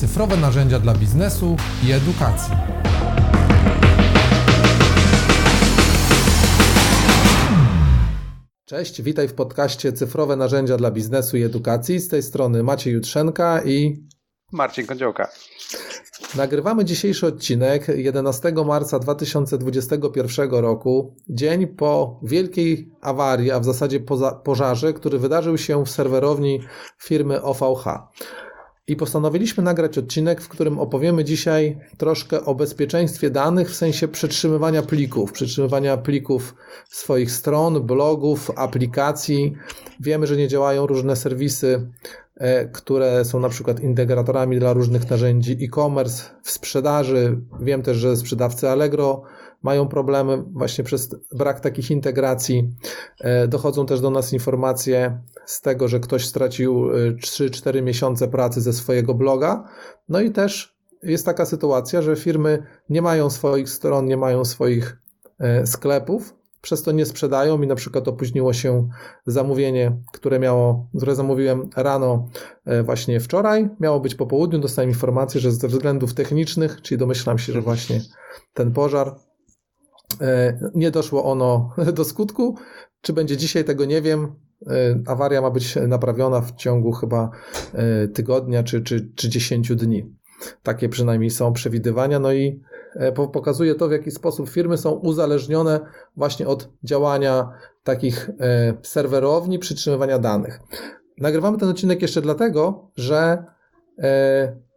cyfrowe narzędzia dla biznesu i edukacji. Cześć, witaj w podcaście Cyfrowe narzędzia dla biznesu i edukacji. Z tej strony Maciej Jutrzenka i Marcin Kądziołka. Nagrywamy dzisiejszy odcinek 11 marca 2021 roku, dzień po wielkiej awarii, a w zasadzie pożarze, który wydarzył się w serwerowni firmy OVH. I postanowiliśmy nagrać odcinek, w którym opowiemy dzisiaj troszkę o bezpieczeństwie danych w sensie przetrzymywania plików, przetrzymywania plików swoich stron, blogów, aplikacji. Wiemy, że nie działają różne serwisy, e, które są na przykład integratorami dla różnych narzędzi e-commerce w sprzedaży. Wiem też, że sprzedawcy Allegro mają problemy właśnie przez brak takich integracji. E, dochodzą też do nas informacje z tego, że ktoś stracił 3-4 e, miesiące pracy ze swojego bloga. No i też jest taka sytuacja, że firmy nie mają swoich stron, nie mają swoich e, sklepów, przez to nie sprzedają i na przykład opóźniło się zamówienie, które miało, które zamówiłem rano właśnie wczoraj, miało być po południu, dostałem informację, że ze względów technicznych, czyli domyślam się, że właśnie ten pożar nie doszło ono do skutku. Czy będzie dzisiaj, tego nie wiem. E, awaria ma być naprawiona w ciągu chyba e, tygodnia czy, czy, czy 10 dni. Takie przynajmniej są przewidywania. No i pokazuje to, w jaki sposób firmy są uzależnione właśnie od działania takich serwerowni, przytrzymywania danych. Nagrywamy ten odcinek jeszcze dlatego, że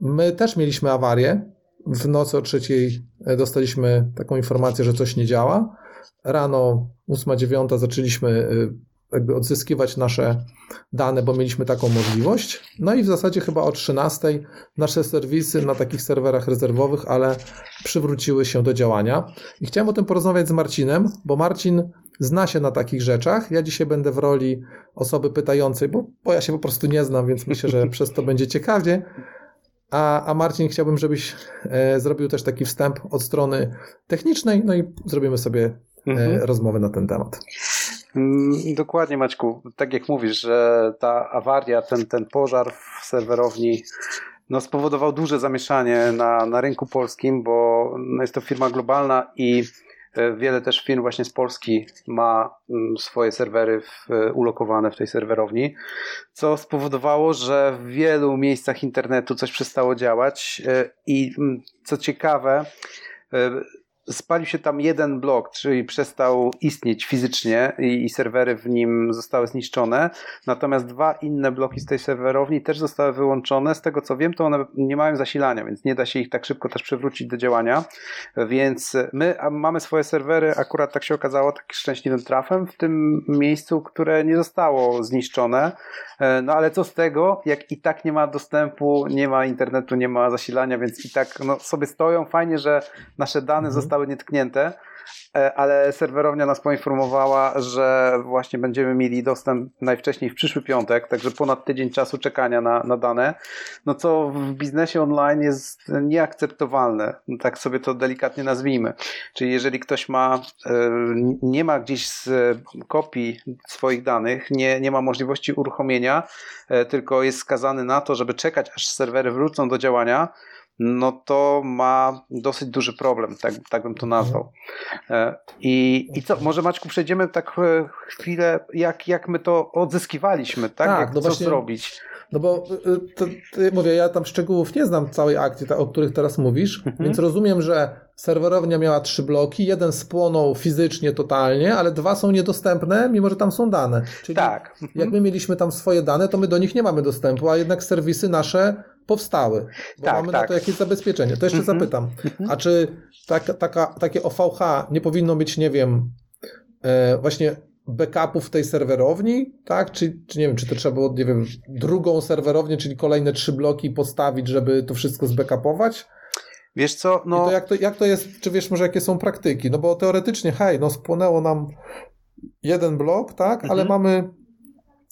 my też mieliśmy awarię w nocy o trzeciej e, dostaliśmy taką informację, że coś nie działa. Rano 8-9 zaczęliśmy e, jakby odzyskiwać nasze dane, bo mieliśmy taką możliwość. No i w zasadzie chyba o 13 nasze serwisy na takich serwerach rezerwowych, ale przywróciły się do działania. I chciałem o tym porozmawiać z Marcinem, bo Marcin zna się na takich rzeczach. Ja dzisiaj będę w roli osoby pytającej, bo, bo ja się po prostu nie znam, więc myślę, że przez to będzie ciekawie. A, a Marcin, chciałbym, żebyś e, zrobił też taki wstęp od strony technicznej, no i zrobimy sobie e, mhm. rozmowę na ten temat. Mm, dokładnie, Maćku. Tak jak mówisz, że ta awaria, ten, ten pożar w serwerowni no, spowodował duże zamieszanie na, na rynku polskim, bo no, jest to firma globalna i E, wiele też firm właśnie z Polski ma mm, swoje serwery w, e, ulokowane w tej serwerowni, co spowodowało, że w wielu miejscach internetu coś przestało działać. E, i mm, co ciekawe, spalił się tam jeden blok, czyli przestał istnieć fizycznie i, i, serwery w nim zostały zniszczone. Natomiast dwa inne bloki z tej serwerowni też zostały wyłączone. Z tego co wiem, to one nie mają zasilania, więc nie da się ich tak szybko też przywrócić do działania. Więc my mamy swoje serwery, akurat tak się okazało, tak szczęśliwym trafem w tym miejscu, które nie zostało zniszczone. E, no ale co z tego, jak i tak nie ma dostępu, nie ma internetu, nie ma zasilania, więc i tak no, sobie stoją. Fajnie, że nasze dane mhm. zostały zostały nietknięte, e, ale serwerownia nas poinformowała, że właśnie będziemy mieli dostęp najwcześniej w przyszły piątek, także ponad tydzień czasu czekania na, na dane, no co w biznesie online jest nieakceptowalne, tak sobie to delikatnie nazwijmy. Czyli jeżeli ktoś ma, e, nie ma gdzieś z kopii swoich danych, nie, nie ma możliwości uruchomienia, e, tylko jest skazany na to, żeby czekać, aż serwery wrócą do działania, no to ma dosyć duży problem, tak, tak bym to nazwał. E, I, I co, może Maćku przejdziemy tak e, chwilę, jak, jak my to odzyskiwaliśmy, tak? tak jak, no co właśnie, zrobić? No bo y, to, mówię, ja tam szczegółów nie znam całej akcji, o których teraz mówisz, mhm. więc rozumiem, że serwerownia miała trzy bloki, jeden spłonął fizycznie totalnie, ale dwa są niedostępne, mimo że tam są dane. Czyli tak. Jak my mieliśmy tam swoje dane, to my do nich nie mamy dostępu, a jednak serwisy nasze powstały, bo tak, mamy tak. na to jakieś zabezpieczenie. To jeszcze mhm. zapytam, mhm. a czy tak, taka, takie OVH nie powinno mieć, nie wiem, e, właśnie backupów tej serwerowni, tak? Czy, czy nie wiem, czy to trzeba było, nie wiem, drugą serwerownię, czyli kolejne trzy bloki postawić, żeby to wszystko zbackupować? Wiesz co, no... I to jak, to jak to jest, czy wiesz może jakie są praktyki? No bo teoretycznie, hej, no spłonęło nam jeden blok, tak? Mhm. Ale mamy,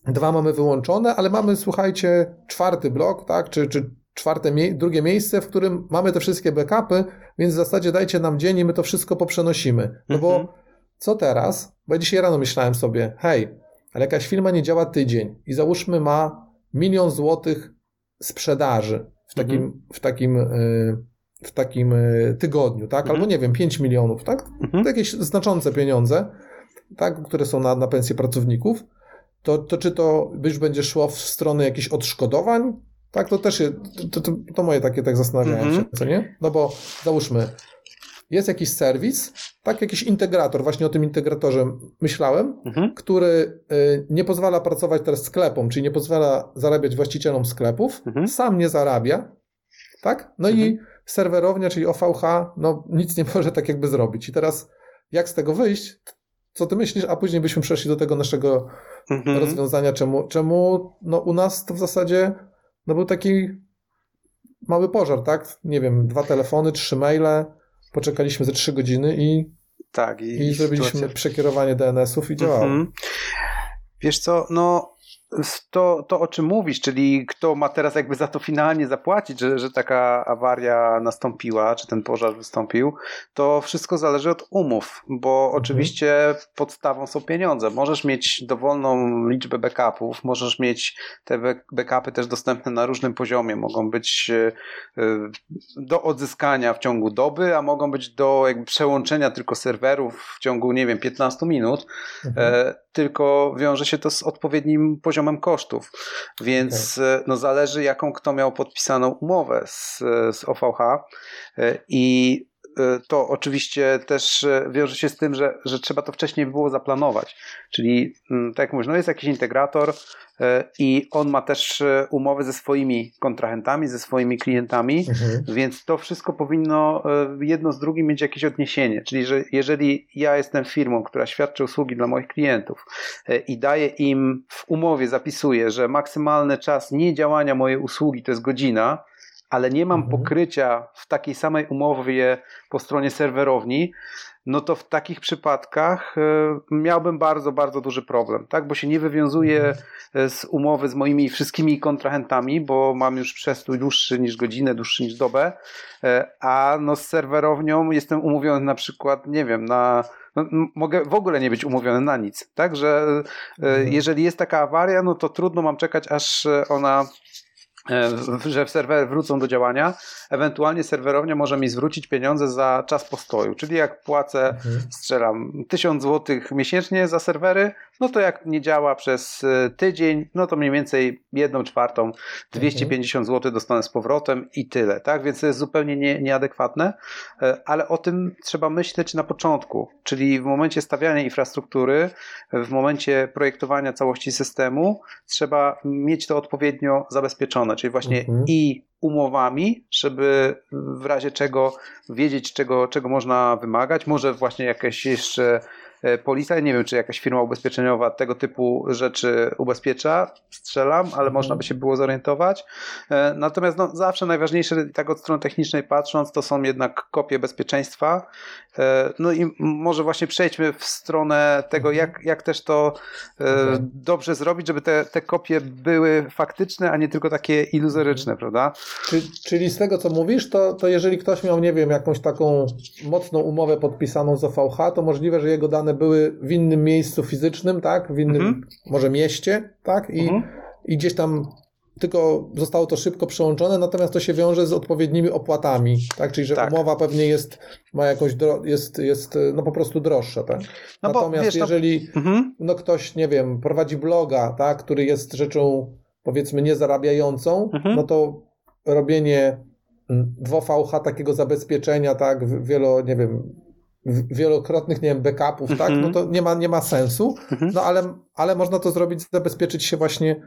dwa mamy wyłączone, ale mamy, słuchajcie, czwarty blok, tak? Czy, czy czwarte, drugie miejsce, w którym mamy te wszystkie backupy, więc w zasadzie dajcie nam dzień i my to wszystko poprzenosimy. No bo mhm co teraz? Bo ja dzisiaj rano myślałem sobie, hej, ale jakaś firma nie działa tydzień i załóżmy ma milion złotych sprzedaży w takim, mhm. w takim, e, w takim e, tygodniu, tak? Albo mhm. nie wiem, 5 milionów, tak? To jakieś znaczące pieniądze, tak? Które są na, na pensję pracowników. To, to czy to już będzie szło w stronę jakichś odszkodowań? Tak, to też jest, to, to, to moje takie tak zastanawianie się, co nie? No bo załóżmy, jest jakiś serwis, tak, jakiś integrator, właśnie o tym integratorze myślałem, mhm. który y, nie pozwala pracować teraz sklepom, czyli nie pozwala zarabiać właścicielom sklepów, mhm. sam nie zarabia, tak? No mhm. i serwerownia, czyli OVH, no nic nie może tak jakby zrobić. I teraz jak z tego wyjść? Co ty myślisz? A później byśmy przeszli do tego naszego mhm. rozwiązania, czemu, czemu no, u nas to w zasadzie no, był taki mały pożar, tak? Nie wiem, dwa telefony, trzy maile, poczekaliśmy ze trzy godziny i, tak, i, i zrobiliśmy sytuacja... przekierowanie DNS-ów i działało. Mhm. Wiesz co, no to, to, o czym mówisz, czyli kto ma teraz jakby za to finalnie zapłacić, że, że taka awaria nastąpiła, czy ten pożar wystąpił, to wszystko zależy od umów, bo mhm. oczywiście podstawą są pieniądze. Możesz mieć dowolną liczbę backupów, możesz mieć te backupy też dostępne na różnym poziomie. Mogą być e, do odzyskania w ciągu doby, a mogą być do jakby przełączenia tylko serwerów w ciągu, nie wiem, 15 minut. Mhm. E, tylko wiąże się to z odpowiednim poziomem kosztów. Więc okay. E, no, zależy, jaką kto miał podpisaną umowę z, z OVH e, i e, to oczywiście też wiąże się z tym, że, że trzeba to wcześniej było zaplanować. Czyli, mm, tak jak mówisz, no jest jakiś integrator, E, i on ma też umowy ze swoimi kontrahentami, ze swoimi klientami, mhm. więc to wszystko powinno jedno z drugim mieć jakieś odniesienie. Czyli, że jeżeli ja jestem firmą, która świadczy usługi dla moich klientów i daje im w umowie, zapisuję, że maksymalny czas niedziałania mojej usługi to jest godzina, ale nie mam mhm. pokrycia w takiej samej umowie po stronie serwerowni, no to w takich przypadkach e, miałbym bardzo, bardzo duży problem, tak? Bo się nie wywiązuję mhm. e, z umowy z moimi wszystkimi kontrahentami, bo mam już przestój dłuższy niż godzinę, dłuższy niż dobę, e, a no z serwerownią jestem umówiony na przykład, nie wiem, na no, mogę w ogóle nie być umówiony na nic, tak? Że mhm. jeżeli jest taka awaria, no to trudno mam czekać, aż ona E, że serwery wrócą do działania, ewentualnie serwerownia może mi zwrócić pieniądze za czas postoju, czyli jak płacę, mhm. strzelam 1000 zł miesięcznie za serwery, no to jak nie działa przez e, tydzień, no to mniej więcej jedną czwartą, 250 mhm. zł dostanę z powrotem i tyle, tak? Więc to jest zupełnie nie, nieadekwatne, e, ale o tym trzeba myśleć na początku, czyli w momencie stawiania infrastruktury, w momencie projektowania całości systemu, trzeba mieć to odpowiednio zabezpieczone, czyli właśnie mhm. i umowami, żeby w razie czego wiedzieć, czego, czego można wymagać, może właśnie jakieś jeszcze E, polisa. Nie wiem, czy jakaś firma ubezpieczeniowa tego typu rzeczy ubezpiecza, strzelam, ale mhm. można by się było zorientować. E, natomiast no, zawsze najważniejsze, tak od strony technicznej patrząc, to są jednak kopie bezpieczeństwa. E, no i może właśnie przejdźmy w stronę tego, mhm. jak, jak też to dobrze zrobić, żeby te, te kopie były faktyczne, a nie tylko takie iluzoryczne, mhm. prawda? Czyli, czyli z tego, co mówisz, to, to jeżeli ktoś miał, nie wiem, jakąś taką mocną umowę podpisaną z OVH, to możliwe, że jego dane były w innym miejscu fizycznym, tak? W innym mhm. może mieście, tak? I, mhm. I gdzieś tam tylko zostało to szybko przełączone, natomiast to się wiąże z odpowiednimi opłatami, tak? Czyli, że tak. umowa pewnie jest, ma jakąś, jest, jest no po prostu droższa, tak? No natomiast wiesz, jeżeli no... Mhm. no ktoś, nie wiem, prowadzi bloga, tak? Który jest rzeczą, powiedzmy, niezarabiającą, mhm. no to robienie w OVH takiego zabezpieczenia, tak? Wielo, nie wiem, wielokrotnych, nie wiem, backupów, tak, no mhm. to nie ma, nie ma sensu, mhm. no ale, ale można to zrobić, zabezpieczyć się właśnie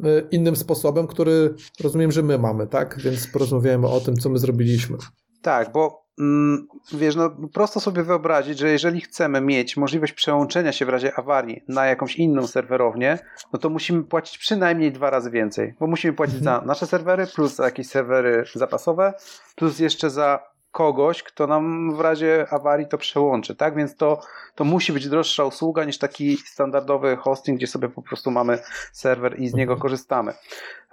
y, innym sposobem, który rozumiem, że my mamy, tak, więc porozmawiamy o tym, co my zrobiliśmy. Tak, bo mm, wiesz, no prosto sobie wyobrazić, że jeżeli chcemy mieć możliwość przełączenia się w razie awarii na jakąś inną serwerownię, no to musimy płacić przynajmniej dwa razy więcej, bo musimy płacić mhm. za nasze serwery, plus za jakieś serwery zapasowe, plus jeszcze za kogoś, kto nam w razie awarii to przełączy, tak? Więc to, to musi być droższa usługa niż taki standardowy hosting, gdzie sobie po prostu mamy serwer i z niego mhm. korzystamy.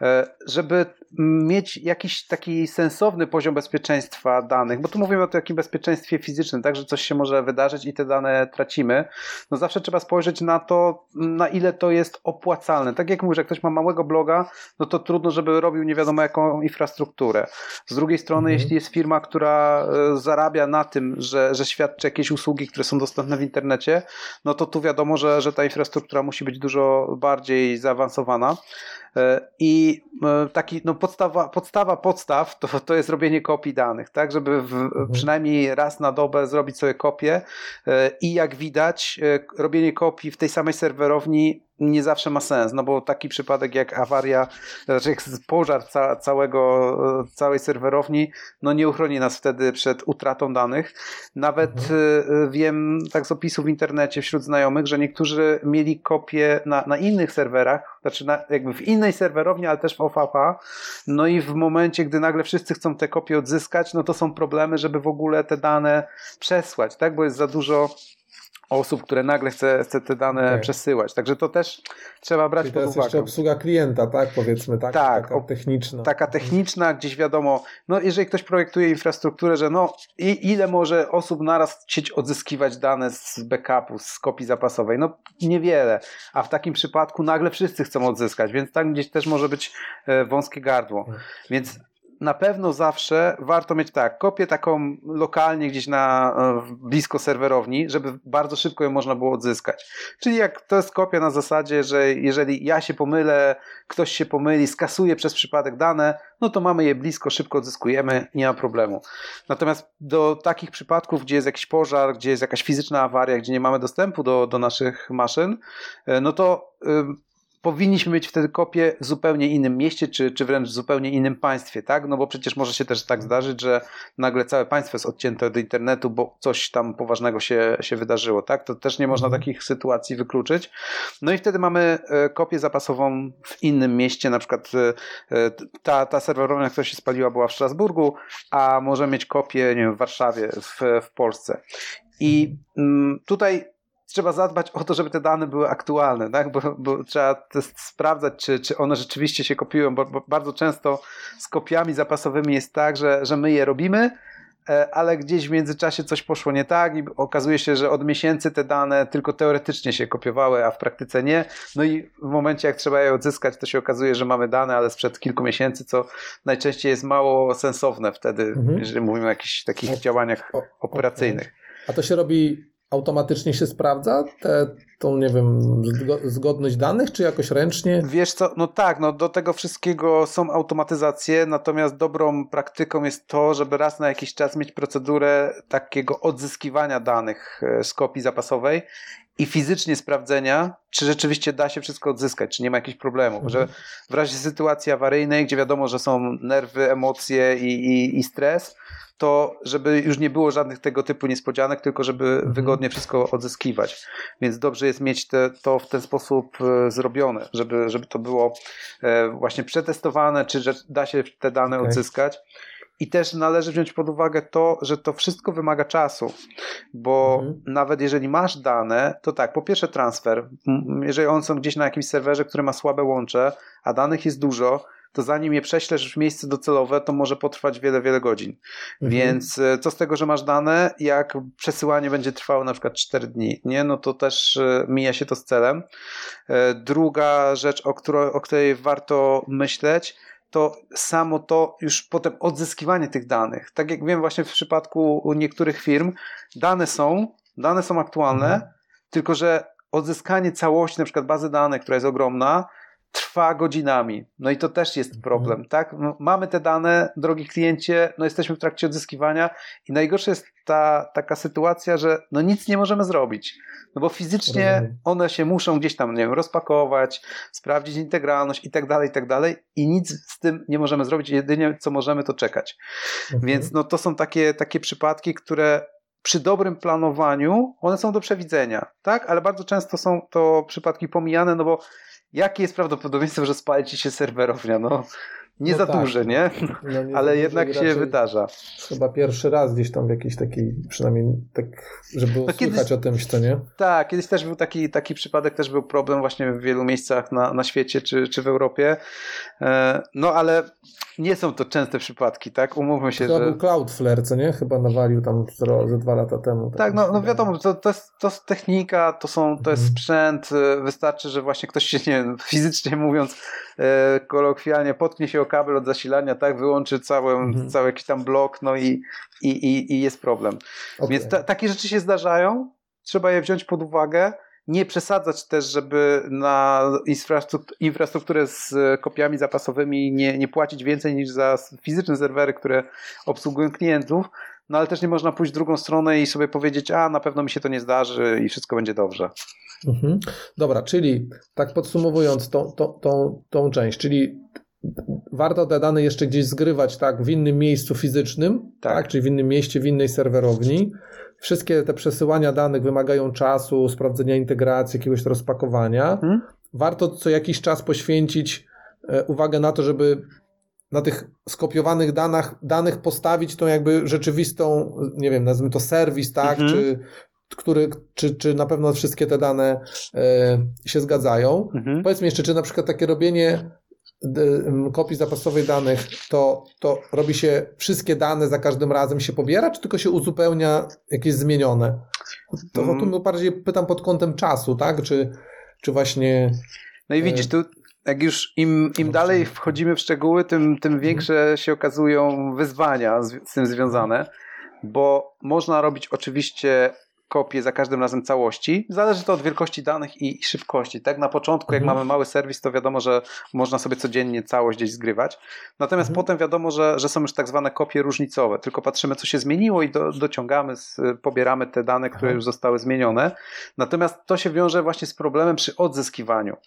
E, żeby mieć jakiś taki sensowny poziom bezpieczeństwa danych, bo tu mówimy o takim bezpieczeństwie fizycznym, tak, że coś się może wydarzyć i te dane tracimy, no zawsze trzeba spojrzeć na to, na ile to jest opłacalne. Tak jak mówię, że ktoś ma małego bloga, no to trudno, żeby robił nie wiadomo jaką infrastrukturę. Z drugiej strony, mhm. jeśli jest firma, która e, zarabia na tym, że, że świadczy jakieś usługi, które są dostępne w internecie, no to tu wiadomo, że, że ta infrastruktura musi być dużo bardziej zaawansowana. E, I e, taki, no podstawa, podstawa podstaw to, to jest robienie kopii danych, tak, żeby w, mhm. przynajmniej raz na dobę zrobić sobie kopię e, i jak widać, robienie kopii w tej samej serwerowni nie zawsze ma sens, no bo taki przypadek jak awaria, znaczy jak pożar ca całego, całej serwerowni, no nie uchroni nas wtedy przed utratą danych. Nawet mhm. wiem tak z opisów w internecie wśród znajomych, że niektórzy mieli kopie na, na innych serwerach, znaczy na, jakby w innej serwerowni, ale też w OVH. No i w momencie, gdy nagle wszyscy chcą te kopie odzyskać, no to są problemy, żeby w ogóle te dane przesłać, tak? Bo jest za dużo osób, które nagle chce, chce te dane okay. przesyłać. Także to też trzeba brać Czyli pod uwagę. to jest jeszcze obsługa klienta, tak? Powiedzmy, tak? tak taka techniczna. Taka techniczna, gdzieś wiadomo, no jeżeli ktoś projektuje infrastrukturę, że no i ile może osób naraz chcieć odzyskiwać dane z backupu, z kopii zapasowej? No niewiele. A w takim przypadku nagle wszyscy chcą odzyskać, więc tam gdzieś też może być e, wąskie gardło. Hmm. Więc na pewno zawsze warto mieć tak, kopię taką lokalnie gdzieś na e, blisko serwerowni, żeby bardzo szybko ją można było odzyskać. Czyli jak to jest kopia na zasadzie, że jeżeli ja się pomylę, ktoś się pomyli, skasuje przez przypadek dane, no to mamy je blisko, szybko odzyskujemy, nie ma problemu. Natomiast do takich przypadków, gdzie jest jakiś pożar, gdzie jest jakaś fizyczna awaria, gdzie nie mamy dostępu do, do naszych maszyn, e, no to powinniśmy mieć wtedy kopię w zupełnie innym mieście, czy, czy wręcz w zupełnie innym państwie, tak? No bo przecież może się też tak zdarzyć, że nagle całe państwo jest odcięte od internetu, bo coś tam poważnego się, się wydarzyło, tak? To też nie można mhm. takich sytuacji wykluczyć. No i wtedy mamy e, kopię zapasową w innym mieście, na przykład e, e, ta, ta serwerownia, która się spaliła, była w Strasburgu, a możemy mieć kopię, nie wiem, w Warszawie, w, w Polsce. I mm, tutaj trzeba zadbać o to, żeby te dane były aktualne, tak? bo, bo trzeba sprawdzać, czy, czy one rzeczywiście się kopiują, bo, bo, bardzo często z kopiami zapasowymi jest tak, że, że my je robimy, e, ale gdzieś w międzyczasie coś poszło nie tak i okazuje się, że od miesięcy te dane tylko teoretycznie się kopiowały, a w praktyce nie. No i w momencie, jak trzeba je odzyskać, to się okazuje, że mamy dane, ale sprzed kilku miesięcy, co najczęściej jest mało sensowne wtedy, mhm. jeżeli mówimy o jakichś takich działaniach operacyjnych. A to się robi automatycznie się sprawdza te, tą, nie wiem, zgodność danych, czy jakoś ręcznie? Wiesz co, no tak, no do tego wszystkiego są automatyzacje, natomiast dobrą praktyką jest to, żeby raz na jakiś czas mieć procedurę takiego odzyskiwania danych e, z kopii zapasowej i fizycznie sprawdzenia, czy rzeczywiście da się wszystko odzyskać, czy nie ma jakichś problemów. Mhm. Że w razie sytuacji awaryjnej, gdzie wiadomo, że są nerwy, emocje i, i, i stres, to żeby już nie było żadnych tego typu niespodzianek, tylko żeby mhm. wygodnie wszystko odzyskiwać. Więc dobrze jest mieć te, to w ten sposób e, zrobione, żeby, żeby to było e, właśnie przetestowane, czy że da się te dane okay. odzyskać. I też należy wziąć pod uwagę to, że to wszystko wymaga czasu, bo mhm. nawet jeżeli masz dane, to tak, po pierwsze transfer, jeżeli one są gdzieś na jakimś serwerze, który ma słabe łącze, a danych jest dużo, to zanim je prześlesz w miejsce docelowe, to może potrwać wiele, wiele godzin. Mhm. Więc e, co z tego, że masz dane, jak przesyłanie będzie trwało na przykład 4 dni, nie? No to też e, mija się to z celem. E, druga rzecz, o, której, o której warto myśleć, to samo to już potem odzyskiwanie tych danych. Tak jak wiem właśnie w przypadku niektórych firm, dane są, dane są aktualne, mhm. tylko że odzyskanie całości, na przykład bazy danych, która jest ogromna, trwa godzinami. No i to też jest mhm. problem, tak? No, mamy te dane, drogi kliencie, no jesteśmy w trakcie odzyskiwania i najgorsza jest ta taka sytuacja, że no nic nie możemy zrobić. No bo fizycznie one się muszą gdzieś tam, nie wiem, rozpakować, sprawdzić integralność i tak dalej, i tak dalej i nic z tym nie możemy zrobić. Jedynie co możemy to czekać. Mhm. Więc no to są takie, takie przypadki, które przy dobrym planowaniu one są do przewidzenia, tak? Ale bardzo często są to przypadki pomijane, no bo jakie jest prawdopodobieństwo, że spali ci się serwerownia? No, nie No za tak. duży, nie? No, nie Ale jednak się wydarza. Chyba pierwszy raz gdzieś tam w jakiejś takiej, przynajmniej tak, żeby No kiedyś- słychać o tym, co nie? Tak, kiedyś też był taki, taki przypadek, też był problem właśnie w wielu miejscach na, na świecie czy, czy w Europie. E, No ale nie są to częste przypadki, tak? Umówmy się, Chyba że... był Cloudflare, co nie? Chyba nawalił tam ze, dwa lata temu. Tak, mi no, no wiadomo, to, to, jest, to jest technika, to, są, to jest Mhm. sprzęt, y, wystarczy, że właśnie ktoś się, nie wiem, fizycznie mówiąc, e, kolokwialnie potknie się o kabel od zasilania, tak, wyłączy cały, Mhm. cały jakiś tam blok, no i, i, i, i jest problem. Okej. Więc ta, takie rzeczy się zdarzają, trzeba je wziąć pod uwagę, nie przesadzać też, żeby na infrastruk- infrastrukturę z e, kopiami zapasowymi nie, nie płacić więcej niż za fizyczne serwery, które obsługują klientów, no ale też nie można pójść w drugą stronę i sobie powiedzieć, a na pewno mi się to nie zdarzy i wszystko będzie dobrze. Mhm. Dobra, czyli tak podsumowując tą, tą, tą, tą część, czyli warto te dane jeszcze gdzieś zgrywać tak w innym miejscu fizycznym, Tak. tak. czyli w innym mieście, w innej serwerowni. Wszystkie te przesyłania danych wymagają czasu, sprawdzenia integracji, jakiegoś rozpakowania. Mhm. Warto co jakiś czas poświęcić e, uwagę na to, żeby na tych skopiowanych danych, danych postawić tą jakby rzeczywistą, nie wiem, nazwijmy to serwis, tak, Mhm. czy, który, czy, czy na pewno wszystkie te dane e, się zgadzają. Mhm. Powiedz mi jeszcze, czy na przykład takie robienie kopii zapasowej danych, to, to robi się wszystkie dane za każdym razem się pobiera, czy tylko się uzupełnia jakieś zmienione? To, to Mm. tu bardziej pytam pod kątem czasu, tak? Czy, czy właśnie No i widzisz, tu jak już im, im No, dalej właśnie. wchodzimy w szczegóły, tym, tym większe się okazują wyzwania z, z tym związane, bo można robić oczywiście kopię za każdym razem całości. Zależy to od wielkości danych i, szybkości. Tak na początku, jak Mhm. mamy mały serwis, to wiadomo, że można sobie codziennie całość gdzieś zgrywać. Natomiast Mhm. potem wiadomo, że, że są już tak zwane kopie różnicowe. Tylko patrzymy, co się zmieniło i do, dociągamy, z, pobieramy te dane, które już zostały zmienione. Natomiast to się wiąże właśnie z problemem przy odzyskiwaniu.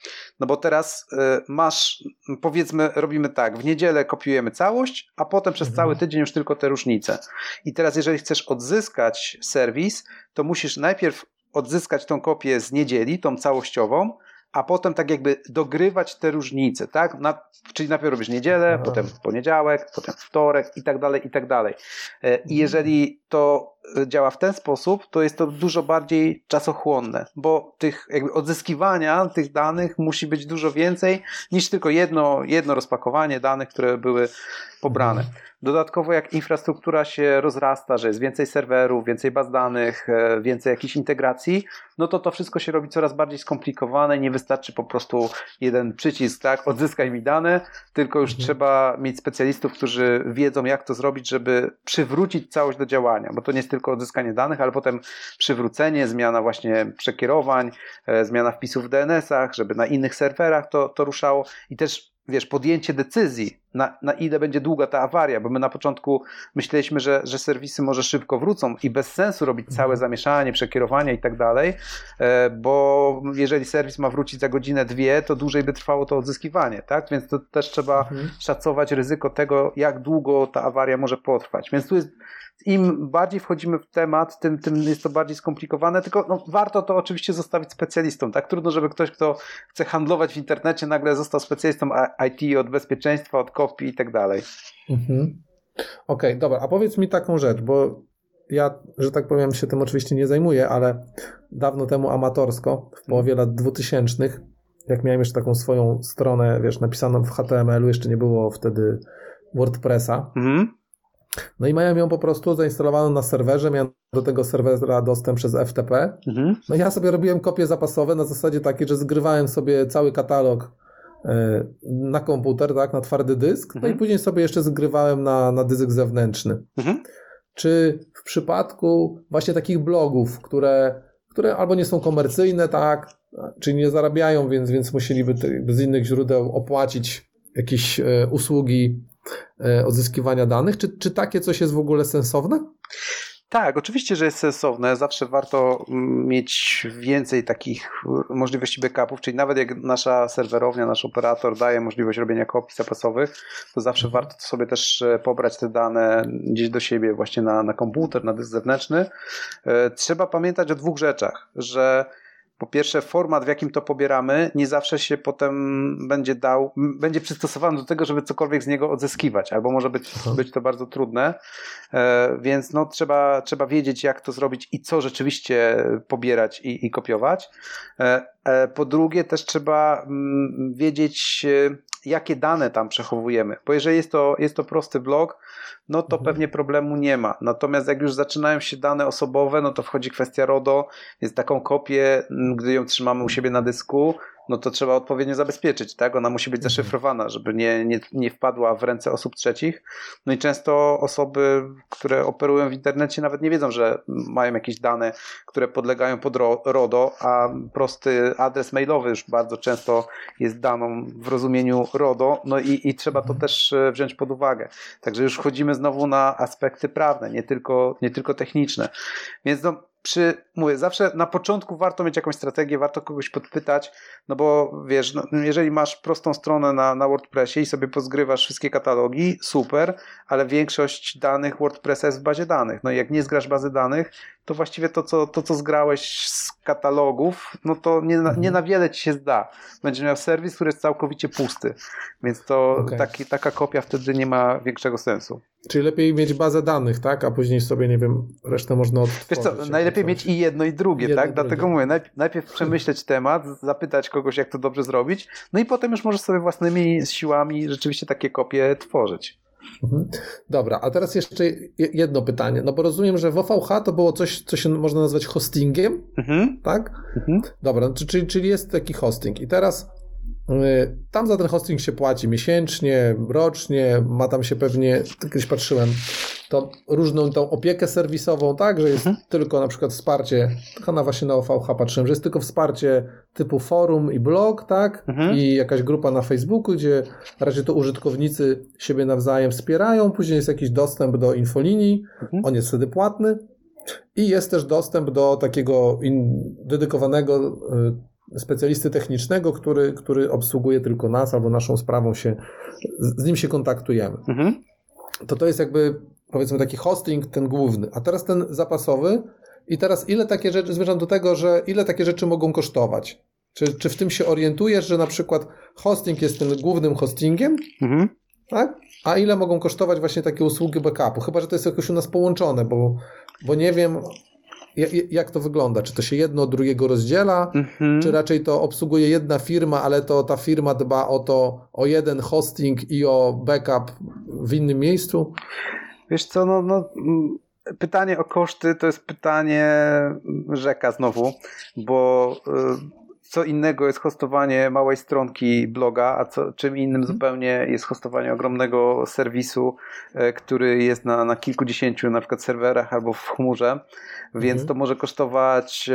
No bo teraz y, masz, powiedzmy, robimy tak, w niedzielę kopiujemy całość, a potem przez Mhm. cały tydzień już tylko te różnice. I teraz, jeżeli chcesz odzyskać serwis, to musisz najpierw odzyskać tą kopię z niedzieli, tą całościową, a potem tak jakby dogrywać te różnice, tak? Na, czyli najpierw robisz niedzielę, Aha. potem poniedziałek, potem wtorek i tak dalej, i tak dalej. E, I jeżeli to działa w ten sposób, to jest to dużo bardziej czasochłonne, bo tych jakby odzyskiwania tych danych musi być dużo więcej niż tylko jedno, jedno rozpakowanie danych, które były pobrane. Dodatkowo jak infrastruktura się rozrasta, że jest więcej serwerów, więcej baz danych, e, więcej jakichś integracji, no to to wszystko się robi coraz bardziej skomplikowane. Nie wystarczy po prostu jeden przycisk, tak, odzyskaj mi dane, tylko już Mhm. trzeba mieć specjalistów, którzy wiedzą jak to zrobić, żeby przywrócić całość do działania, bo to nie jest tylko odzyskanie danych, ale potem przywrócenie, zmiana właśnie przekierowań, e, zmiana wpisów w DNS-ach, żeby na innych serwerach to, to ruszało i też wiesz, podjęcie decyzji, na, na ile będzie długa ta awaria, bo my na początku myśleliśmy, że, że serwisy może szybko wrócą i bez sensu robić całe zamieszanie, przekierowania i tak dalej, e, bo jeżeli serwis ma wrócić za godzinę, dwie, to dłużej by trwało to odzyskiwanie, tak? Więc to też trzeba Mhm. szacować ryzyko tego, jak długo ta awaria może potrwać. Więc tu jest im bardziej wchodzimy w temat, tym, tym jest to bardziej skomplikowane, tylko no, warto to oczywiście zostawić specjalistom. Tak trudno, żeby ktoś, kto chce handlować w internecie, nagle został specjalistą IT od bezpieczeństwa, od kopii i tak dalej. Mhm. Okej, dobra, a powiedz mi taką rzecz, bo ja, że tak powiem, się tym oczywiście nie zajmuję, ale dawno temu amatorsko, w połowie lat 2000, jak miałem jeszcze taką swoją stronę, wiesz, napisaną w HTML-u, jeszcze nie było wtedy WordPressa, Mhm. No i miałem ją po prostu zainstalowaną na serwerze, miałem do tego serwera dostęp przez FTP, Mhm. no ja sobie robiłem kopie zapasowe na zasadzie takiej, że zgrywałem sobie cały katalog e, na komputer, tak, na twardy dysk, no Mhm. i później sobie jeszcze zgrywałem na, na dysk zewnętrzny. Mhm. Czy w przypadku właśnie takich blogów, które, które albo nie są komercyjne, tak, czyli nie zarabiają, więc, więc musieliby z innych źródeł opłacić jakieś e, usługi odzyskiwania danych, czy, czy takie coś jest w ogóle sensowne? Tak, oczywiście, że jest sensowne. Zawsze warto mm, mieć więcej takich y, możliwości backupów, czyli nawet jak nasza serwerownia, nasz operator daje możliwość robienia kopii zapasowych, to zawsze warto sobie też e, pobrać te dane gdzieś do siebie, właśnie na, na komputer, na dysk zewnętrzny. E, Trzeba pamiętać o dwóch rzeczach, że po pierwsze format, w jakim to pobieramy, nie zawsze się potem będzie dał, będzie przystosowany do tego, żeby cokolwiek z niego odzyskiwać, albo może być, być to bardzo trudne, e, więc no, trzeba, trzeba wiedzieć, jak to zrobić i co rzeczywiście pobierać i, i kopiować. E, e, po drugie, też trzeba mm, wiedzieć, jakie dane tam przechowujemy, bo jeżeli jest to, jest to prosty blog, no to mhm. pewnie problemu nie ma. Natomiast jak już zaczynają się dane osobowe, no to wchodzi kwestia RODO, jest taką kopię, gdy ją trzymamy u siebie na dysku, no to trzeba odpowiednio zabezpieczyć, tak? Ona musi być mhm. zaszyfrowana, żeby nie, nie, nie wpadła w ręce osób trzecich. No i często osoby, które operują w internecie, nawet nie wiedzą, że mają jakieś dane, które podlegają pod RODO, a prosty adres mailowy już bardzo często jest daną w rozumieniu RODO, no i, i trzeba to mhm. też e, wziąć pod uwagę. Także już wchodzimy znowu na aspekty prawne, nie tylko, nie tylko techniczne. Więc no, przy, mówię, zawsze na początku warto mieć jakąś strategię, warto kogoś podpytać, no bo wiesz, no, jeżeli masz prostą stronę na, na WordPressie i sobie pozgrywasz wszystkie katalogi, super, ale większość danych WordPressa jest w bazie danych. No i jak nie zgrasz bazy danych, to właściwie to, co, to, co zgrałeś z katalogów, no to nie, na, nie na wiele ci się zda. Będziesz miał serwis, który jest całkowicie pusty, więc to okay. taki, taka kopia wtedy nie ma większego sensu. Czyli lepiej mieć bazę danych, tak? A później sobie, nie wiem, resztę można odtworzyć. Wiesz co, najlepiej mieć i jedno i drugie, jedno tak? I Dlatego drugie. mówię, najpierw, najpierw przemyśleć temat, zapytać kogoś, jak to dobrze zrobić, no i potem już możesz sobie własnymi siłami rzeczywiście takie kopie tworzyć. Mhm. Dobra, a teraz jeszcze jedno pytanie. No bo rozumiem, że w OVH to było coś, co się można nazwać hostingiem, mhm. tak? Mhm. Dobra, no czyli, czyli jest taki hosting. I teraz tam za ten hosting się płaci miesięcznie, rocznie, ma tam się pewnie, kiedyś patrzyłem, to różną tą opiekę serwisową, tak, że jest mhm. tylko na przykład wsparcie, na właśnie na OVH patrzyłem, że jest tylko wsparcie typu forum i blog, tak, mhm. i jakaś grupa na Facebooku, gdzie raczej to użytkownicy siebie nawzajem wspierają, później jest jakiś dostęp do infolinii, mhm. on jest wtedy płatny i jest też dostęp do takiego in, dedykowanego y, specjalisty technicznego, który, który obsługuje tylko nas albo naszą sprawą się, z, nim się kontaktujemy. Mhm. To to jest jakby powiedzmy taki hosting, ten główny, a teraz ten zapasowy. I teraz ile takie rzeczy, zmierzam do tego, że ile takie rzeczy mogą kosztować? Czy, czy w tym się orientujesz, że na przykład hosting jest tym głównym hostingiem, mhm. tak? A ile mogą kosztować właśnie takie usługi backupu? Chyba, że to jest jakoś u nas połączone, bo, bo nie wiem, jak to wygląda? Czy to się jedno od drugiego rozdziela, mhm. czy raczej to obsługuje jedna firma, ale to ta firma dba o to, o jeden hosting i o backup w innym miejscu? Wiesz co, no, no pytanie o koszty to jest pytanie rzeka znowu, bo y, co innego jest hostowanie małej stronki bloga, a co, czym innym hmm. zupełnie jest hostowanie ogromnego serwisu, y, który jest na, na kilkudziesięciu na przykład serwerach albo w chmurze, więc hmm. to może kosztować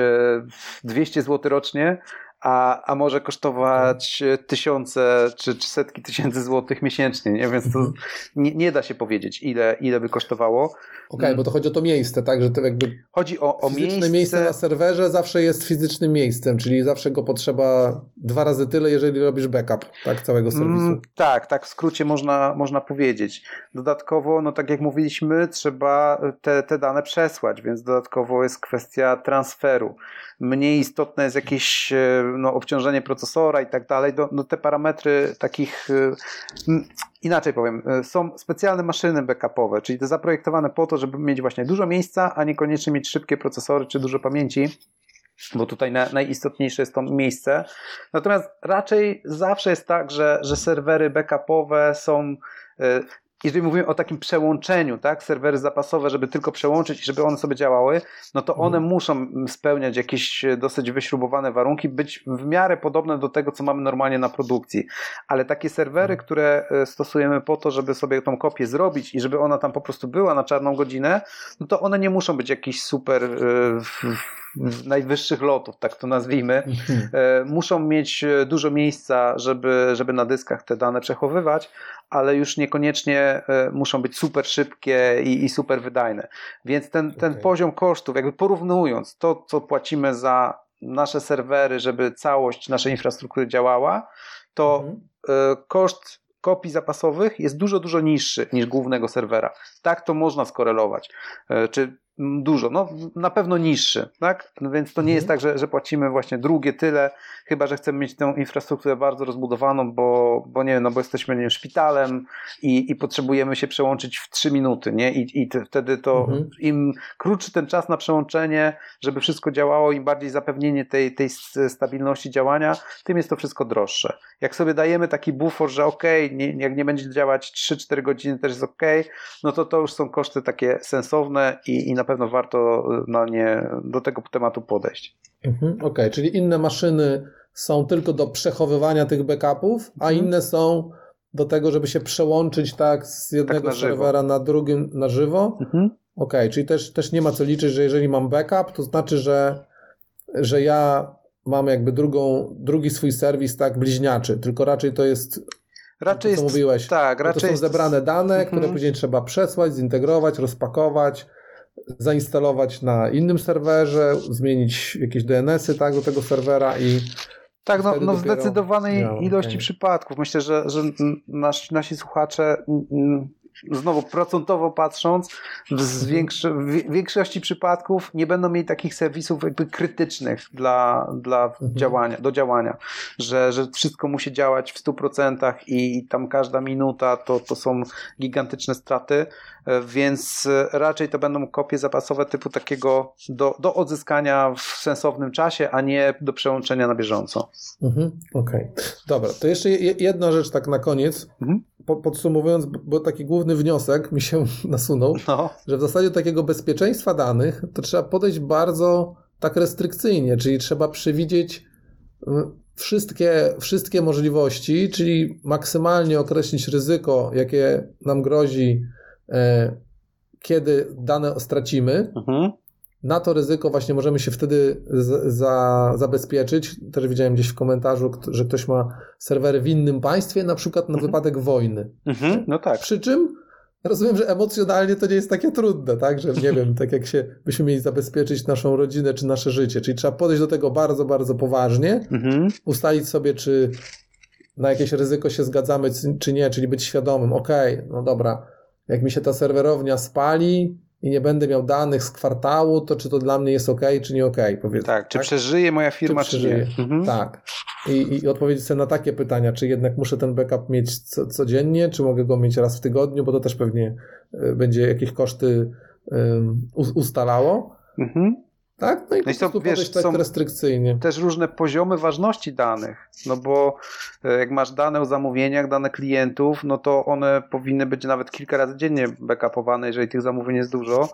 200 y, zł rocznie, a, a może kosztować tysiące czy, czy setki tysięcy złotych miesięcznie, nie? więc to mhm. nie, nie da się powiedzieć, ile, ile by kosztowało. Okej, okay, bo to chodzi o to miejsce, tak? Że to jakby chodzi o, o fizyczne miejsce... miejsce na serwerze zawsze jest fizycznym miejscem, czyli zawsze go potrzeba dwa razy tyle, jeżeli robisz backup tak, całego mm, serwisu. Mm, tak, tak w skrócie można, można powiedzieć. Dodatkowo, no tak jak mówiliśmy, trzeba te, te dane przesłać, więc dodatkowo jest kwestia transferu. Mniej istotne jest jakieś e, no, obciążenie procesora i tak dalej, no, no te parametry takich, y, inaczej powiem, y, są specjalne maszyny backupowe, czyli te zaprojektowane po to, żeby mieć właśnie dużo miejsca, a niekoniecznie mieć szybkie procesory czy dużo pamięci bo tutaj na, najistotniejsze jest to miejsce. Natomiast raczej zawsze jest tak, że, że serwery backupowe są y, jeżeli mówimy o takim przełączeniu, tak, serwery zapasowe, żeby tylko przełączyć i żeby one sobie działały, no to one mhm. muszą spełniać jakieś dosyć wyśrubowane warunki, być w miarę podobne do tego, co mamy normalnie na produkcji. Ale takie serwery, mhm. które e, stosujemy po to, żeby sobie tą kopię zrobić i żeby ona tam po prostu była na czarną godzinę, no to one nie muszą być jakieś super e, najwyższych lotów, tak to nazwijmy, mhm. e, muszą mieć dużo miejsca, żeby, żeby na dyskach te dane przechowywać, ale już niekoniecznie e, muszą być super szybkie i, i super wydajne. Więc ten, ten okay. poziom kosztów, jakby porównując to, co płacimy za nasze serwery, żeby całość naszej infrastruktury działała, to mhm. E, koszt kopii zapasowych jest dużo, dużo niższy niż głównego serwera. Tak to można skorelować. E, czy Dużo, no na pewno niższy, tak? No więc to nie jest Mhm. tak, że, że płacimy właśnie drugie tyle, chyba że chcemy mieć tę infrastrukturę bardzo rozbudowaną, bo, bo nie wiem, no bo jesteśmy nie wiem, szpitalem i, i potrzebujemy się przełączyć w trzy minuty, nie? I, i te, wtedy to Mhm. im krótszy ten czas na przełączenie, żeby wszystko działało, im bardziej zapewnienie tej, tej stabilności działania, tym jest to wszystko droższe. Jak sobie dajemy taki bufor, że okej, nie, jak nie będzie działać 3-4 godziny też jest okej, no to to już są koszty takie sensowne i, i na pewno warto na nie, do tego tematu podejść. Mhm, Okej, czyli inne maszyny są tylko do przechowywania tych backupów, a Mhm. inne są do tego, żeby się przełączyć tak z jednego na żywo. serwera na drugim na żywo. Okej, czyli też, też nie ma co liczyć, że jeżeli mam backup, to znaczy, że, że ja mam jakby drugą, drugi swój serwis tak bliźniaczy, tylko raczej to jest, Raczej to co jest, mówiłeś, tak, to raczej są jest, zebrane dane, Mhm. które później trzeba przesłać, zintegrować, rozpakować, zainstalować na innym serwerze, zmienić jakieś DNS-y tak, do tego serwera i Tak, no, no w zdecydowanej ilości okej. przypadków. Myślę, że, że nas, nasi słuchacze, mm, mm, znowu procentowo patrząc, w, większy, w większości przypadków nie będą mieli takich serwisów jakby krytycznych dla, dla Mhm. działania, do działania, że, że wszystko musi działać w 100% i tam każda minuta to, to są gigantyczne straty, więc e, raczej to będą kopie zapasowe typu takiego do, do odzyskania w sensownym czasie, a nie do przełączenia na bieżąco. Mhm, Okej. Dobra, to jeszcze je- jedna rzecz tak na koniec. Mhm. Po, podsumowując, bo- taki główny wniosek mi się nasunął, No. że w zasadzie takiego bezpieczeństwa danych to trzeba podejść bardzo tak restrykcyjnie, czyli trzeba przewidzieć wszystkie, wszystkie możliwości, czyli maksymalnie określić ryzyko, jakie nam grozi, kiedy dane stracimy. Mhm. Na to ryzyko właśnie możemy się wtedy za, zabezpieczyć. Też widziałem gdzieś w komentarzu, że ktoś ma serwery w innym państwie, na przykład na Mhm. wypadek wojny. Mhm. No tak. Przy czym rozumiem, że emocjonalnie to nie jest takie trudne, tak? Że nie wiem, tak jak się byśmy mieli zabezpieczyć naszą rodzinę czy nasze życie. Czyli trzeba podejść do tego bardzo, bardzo poważnie, Mhm. ustalić sobie, czy na jakieś ryzyko się zgadzamy, czy nie, czyli być świadomym, okej, no dobra, jak mi się ta serwerownia spali i nie będę miał danych z kwartału, to czy to dla mnie jest ok, czy nie ok, powiedzmy. Tak, czy przeżyje moja firma, czy, przeżyje? nie. Mhm. Tak. I, I odpowiedzieć sobie na takie pytania, czy jednak muszę ten backup mieć co, codziennie, czy mogę go mieć raz w tygodniu, bo to też pewnie y, będzie jakieś koszty us- ustalało. Mhm. Tak? No i No i to, wiesz, tak są- restrykcyjnie. Też różne poziomy ważności danych, no bo e, jak masz dane o zamówieniach, dane klientów, no to one powinny być nawet kilka razy dziennie backupowane, jeżeli tych zamówień jest dużo.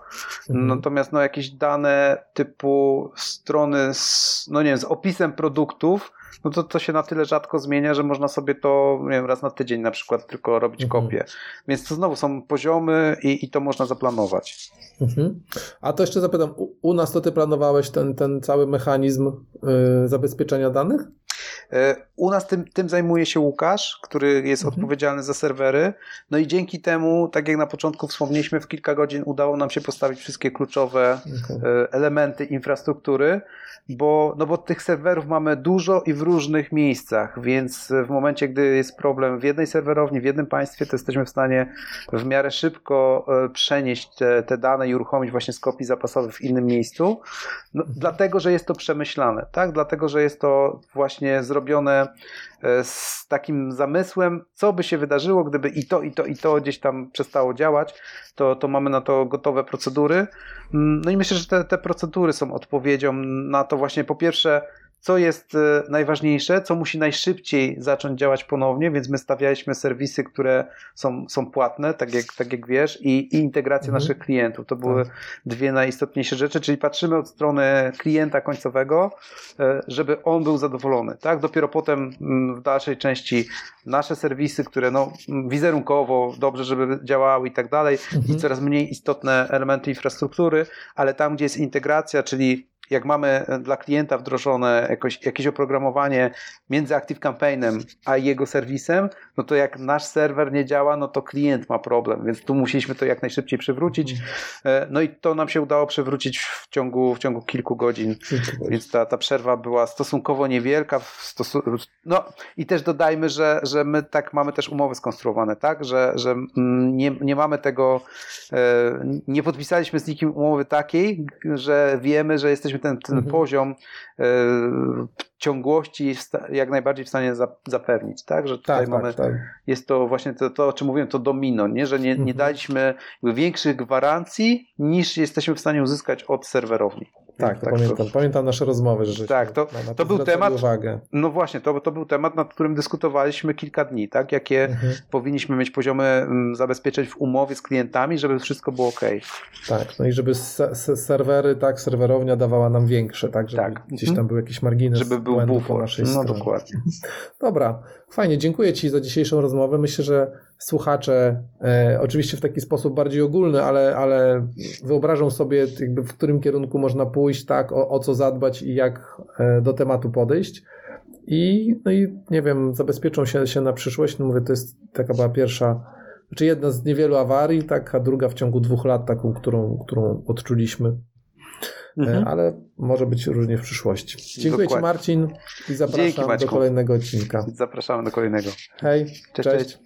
Mhm. Natomiast no jakieś dane typu strony z, no nie wiem, z opisem produktów, no to to się na tyle rzadko zmienia, że można sobie to nie wiem, raz na tydzień na przykład tylko robić Mhm. kopię. Więc to znowu są poziomy i, i to można zaplanować. Mhm. A to jeszcze zapytam, u, u nas to ty planowałeś ten, ten cały mechanizm y, zabezpieczenia danych? E, U nas tym, tym zajmuje się Łukasz, który jest Mhm. odpowiedzialny za serwery. No i dzięki temu, tak jak na początku wspomnieliśmy, w kilka godzin udało nam się postawić wszystkie kluczowe Okay. e, elementy infrastruktury, bo, no bo tych serwerów mamy dużo i w różnych miejscach, więc w momencie, gdy jest problem w jednej serwerowni, w jednym państwie, to jesteśmy w stanie w miarę szybko e, przenieść te, te dane i uruchomić właśnie z kopii zapasowych w innym miejscu, no, dlatego, że jest to przemyślane, tak? Dlatego, że jest to właśnie zrobione e, z takim zamysłem, co by się wydarzyło, gdyby i to, i to, i to gdzieś tam przestało działać, to, to mamy na to gotowe procedury. Mm, No i myślę, że te, te procedury są odpowiedzią na to właśnie po pierwsze, co jest e, najważniejsze, co musi najszybciej zacząć działać ponownie, więc my stawialiśmy serwisy, które są, są płatne, tak jak, tak jak wiesz, i, i integrację Mhm. naszych klientów. To były Tak. dwie najistotniejsze rzeczy, czyli patrzymy od strony klienta końcowego, e, żeby on był zadowolony. Tak? Dopiero potem mm, w dalszej części nasze serwisy, które no, mm, wizerunkowo dobrze, żeby działały i tak dalej, i Mhm. coraz mniej istotne elementy infrastruktury, ale tam, gdzie jest integracja, czyli jak mamy dla klienta wdrożone jakoś, jakieś oprogramowanie między Active Campaignem a jego serwisem, no to jak nasz serwer nie działa, no to klient ma problem, więc tu musieliśmy to jak najszybciej przywrócić. E, no i to nam się udało przywrócić w ciągu, w ciągu kilku godzin, więc ta, ta przerwa była stosunkowo niewielka. No i też dodajmy, że, że my tak mamy też umowy skonstruowane, tak, że, że nie, nie mamy tego, e, nie podpisaliśmy z nikim umowy takiej, że wiemy, że jesteśmy ten, ten Mhm. poziom e, ciągłości jak najbardziej w stanie za- zapewnić, tak, że tutaj Tak, mamy, tak, tak. jest to właśnie to, to o czym mówiłem, to domino, nie? że nie, nie Mhm. daliśmy większych gwarancji niż jesteśmy w stanie uzyskać od serwerowni. Tak, to Tak, pamiętam. Pamiętam nasze rozmowy, że Tak, to- na, na to był zwracali temat- Uwagę. No właśnie, to, to był temat, nad którym dyskutowaliśmy kilka dni, tak? Jakie Mhm. powinniśmy mieć poziomy mm, zabezpieczeń w umowie z klientami, żeby wszystko było ok. Tak, no i żeby se, se, serwery, tak, serwerownia dawała nam większe, tak, żeby Tak. gdzieś tam był jakiś margines Żeby był błędu po bufor. naszej No stronie. dokładnie. Dobra, fajnie, dziękuję Ci za dzisiejszą rozmowę. Myślę, że słuchacze, e, oczywiście w taki sposób bardziej ogólny, ale, ale wyobrażą sobie, jakby w którym kierunku można pójść, tak, o, o co zadbać i jak e, do tematu podejść. I, no i nie wiem, zabezpieczą się, się na przyszłość. No mówię, to jest taka była pierwsza, znaczy jedna z niewielu awarii, tak, a druga w ciągu dwóch lat, taką, którą, którą odczuliśmy. E, Mhm. Ale może być różnie w przyszłości. Dziękuję Ci, Dokładnie. Marcin, i zapraszam Dzięki, do kolejnego odcinka. Zapraszamy do kolejnego. Hej, Cześć, cześć.